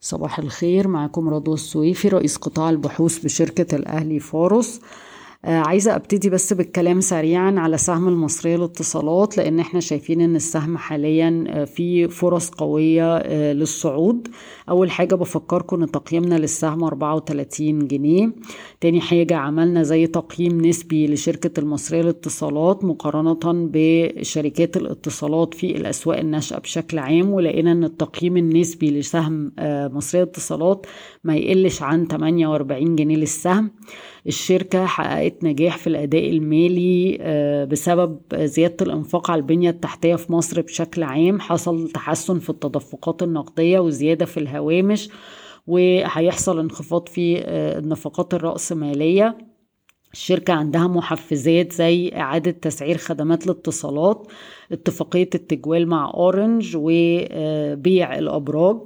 صباح الخير معكم رضوى السويفي رئيس قطاع البحوث بشركة الأهلي فاروس عايزة أبتدي بس بالكلام سريعا على سهم المصرية للاتصالات لأن إحنا شايفين أن السهم حاليا آه في فرص قوية آه للصعود. أول حاجة بفكركم أن تقييمنا للسهم 34 جنيه. تاني حاجة عملنا زي تقييم نسبي لشركة المصرية للاتصالات مقارنة بشركات الاتصالات في الأسواق الناشئة بشكل عام ولقينا أن التقييم النسبي لسهم آه مصرية للاتصالات ما يقلش عن 48 جنيه للسهم. الشركة حققت نجاح في الأداء المالي بسبب زيادة الإنفاق على البنية التحتية في مصر بشكل عام حصل تحسن في التدفقات النقدية وزيادة في الهوامش وهيحصل انخفاض في النفقات الرأسمالية. الشركة عندها محفزات زي إعادة تسعير خدمات الاتصالات اتفاقية التجوال مع أورنج وبيع الأبراج.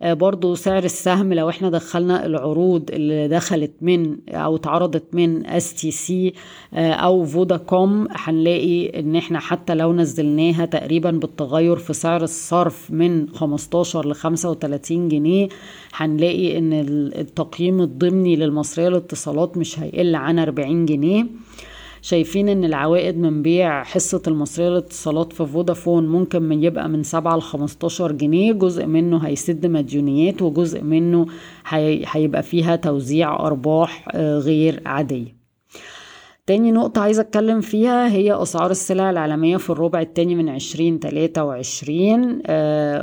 برضو سعر السهم لو إحنا دخلنا العروض اللي دخلت من أو اتعرضت من STC أو Vodacom هنلاقي ان إحنا حتى لو نزلناها تقريبا بالتغير في سعر الصرف من 15 ل 35 جنيه هنلاقي ان التقييم الضمني للمصرية للاتصالات مش هيقل عن 40 جنيه. شايفين إن العوائد من بيع حصة المصرية للاتصالات في فودافون ممكن من يبقى من 7 ل 15 جنيه جزء منه هيسد مديونيات وجزء منه هيبقى فيها توزيع أرباح غير عادية. تاني نقطة عايزة أتكلم فيها هي أسعار السلع العالمية في الربع التاني من عشرين تلاتة وعشرين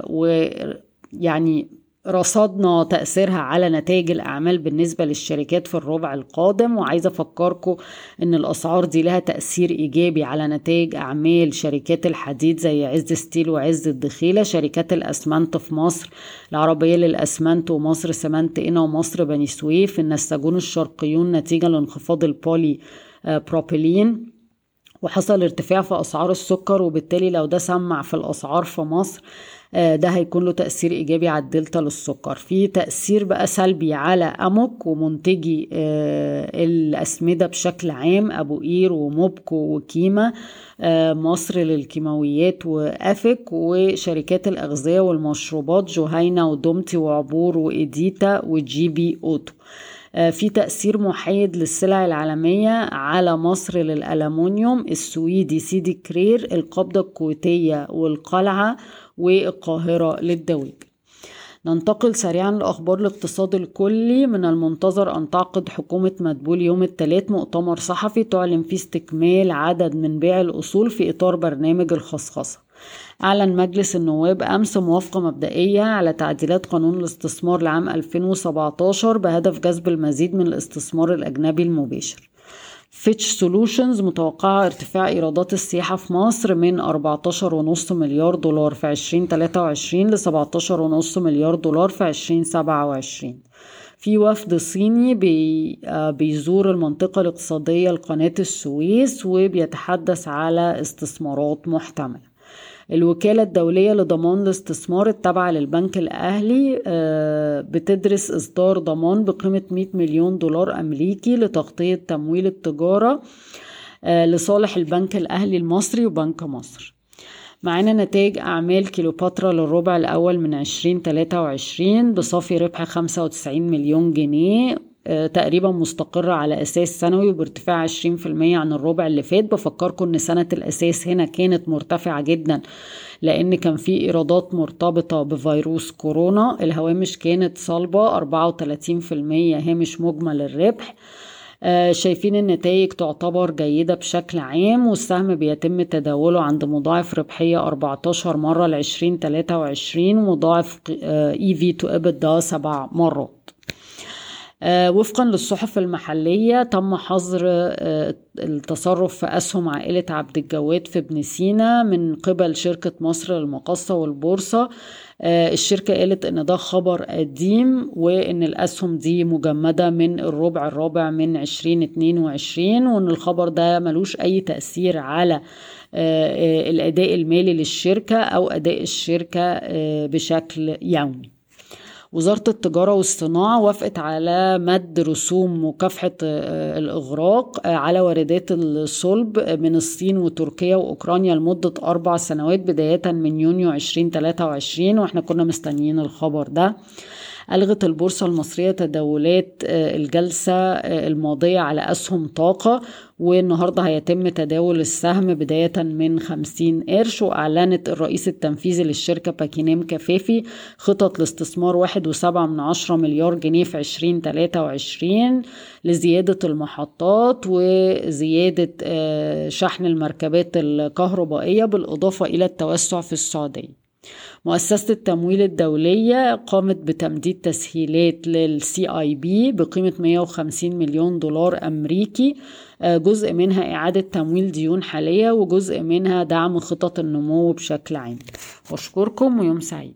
ويعني رصدنا تأثيرها على نتائج الأعمال بالنسبة للشركات في الربع القادم وعايزة أفكركم أن الأسعار دي لها تأثير إيجابي على نتائج أعمال شركات الحديد زي عز ستيل وعز الدخيلة شركات الأسمنت في مصر العربية للأسمنت ومصر سمنت قنا ومصر بني سويف النساجون الشرقيون نتيجة لانخفاض البولي بروبيلين وحصل ارتفاع في أسعار السكر وبالتالي لو ده سمع في الأسعار في مصر ده هيكون له تأثير إيجابي على الدلتا للسكر. في تأثير بقى سلبي على أموك ومنتجي الأسمدة بشكل عام أبو قير وموبكو وكيما مصر للكيماويات وأفك وشركات الأغذية والمشروبات جهينة ودومتي وعبور وإيديتا و GB Auto. في تأثير محايد للسلع العالمية على مصر للألمونيوم السويدي سيدي كرير القبضة الكويتية والقلعة والقاهرة للدواجن ننتقل سريعا لأخبار الاقتصاد الكلي. من المنتظر أن تعقد حكومة مدبول يوم الثلاث مؤتمر صحفي تعلن فيه استكمال عدد من بيع الأصول في إطار برنامج الخصخصة. أعلن مجلس النواب أمس موافقة مبدئية على تعديلات قانون الاستثمار لعام 2017 بهدف جذب المزيد من الاستثمار الأجنبي المباشر. Fitch Solutions متوقعة ارتفاع إيرادات السياحة في مصر من 14.5 مليار دولار في 2023 ل 17.5 مليار دولار في 2027 في وفد صيني بي بيزور المنطقة الاقتصادية لقناة السويس وبيتحدث على استثمارات محتملة. الوكالة الدولية لضمان الاستثمار التابعة للبنك الأهلي بتدرس إصدار ضمان بقيمة 100 مليون دولار أمريكي لتغطية تمويل التجارة لصالح البنك الأهلي المصري وبنك مصر. معانا نتائج أعمال كيلوباترا للربع الأول من 2023 بصافي ربح 95 مليون جنيه. تقريبا مستقرة على أساس سنوي وبارتفاع 20% عن الربع اللي فات. بفكركم أن سنة الأساس هنا كانت مرتفعة جدا لأن كان في إيرادات مرتبطة بفيروس كورونا. الهوامش كانت صلبة 34% هامش مجمل الربح. شايفين النتائج تعتبر جيدة بشكل عام والسهم بيتم تداوله عند مضاعف ربحية 14 مرة ل 2023 ومضاعف اي في تو ابدا سبع مرات. آه وفقا للصحف المحلية تم حظر آه التصرف في أسهم عائلة عبد الجواد في ابن سينا من قبل شركة مصر للمقاصة والبورصة. آه الشركة قالت إن ده خبر قديم وإن الأسهم دي مجمدة من الربع الرابع من 2022 وإن الخبر ده ملوش أي تأثير على الأداء المالي للشركة أو أداء الشركة بشكل يومي. وزارة التجارة والصناعة وافقت على مد رسوم مكافحة الإغراق على واردات الصلب من الصين وتركيا وأوكرانيا لمدة أربع سنوات بداية من يونيو 2023 وإحنا كنا مستنيين الخبر ده. ألغت البورصة المصرية تداولات الجلسة الماضية على أسهم طاقة والنهاردة هيتم تداول السهم بداية من 50 قرش وأعلنت الرئيس التنفيذي للشركة باكينام كفافي خطط لاستثمار واحد وسبعة من عشرة مليار جنيه في عشرين تلاتة وعشرين لزيادة المحطات وزيادة شحن المركبات الكهربائية بالإضافة إلى التوسع في السعودية. مؤسسة التمويل الدولية قامت بتمديد تسهيلات للسي اي بي بقيمة 150 مليون دولار أمريكي جزء منها إعادة تمويل ديون حالية وجزء منها دعم خطط النمو بشكل عام. بشكركم ويوم سعيد.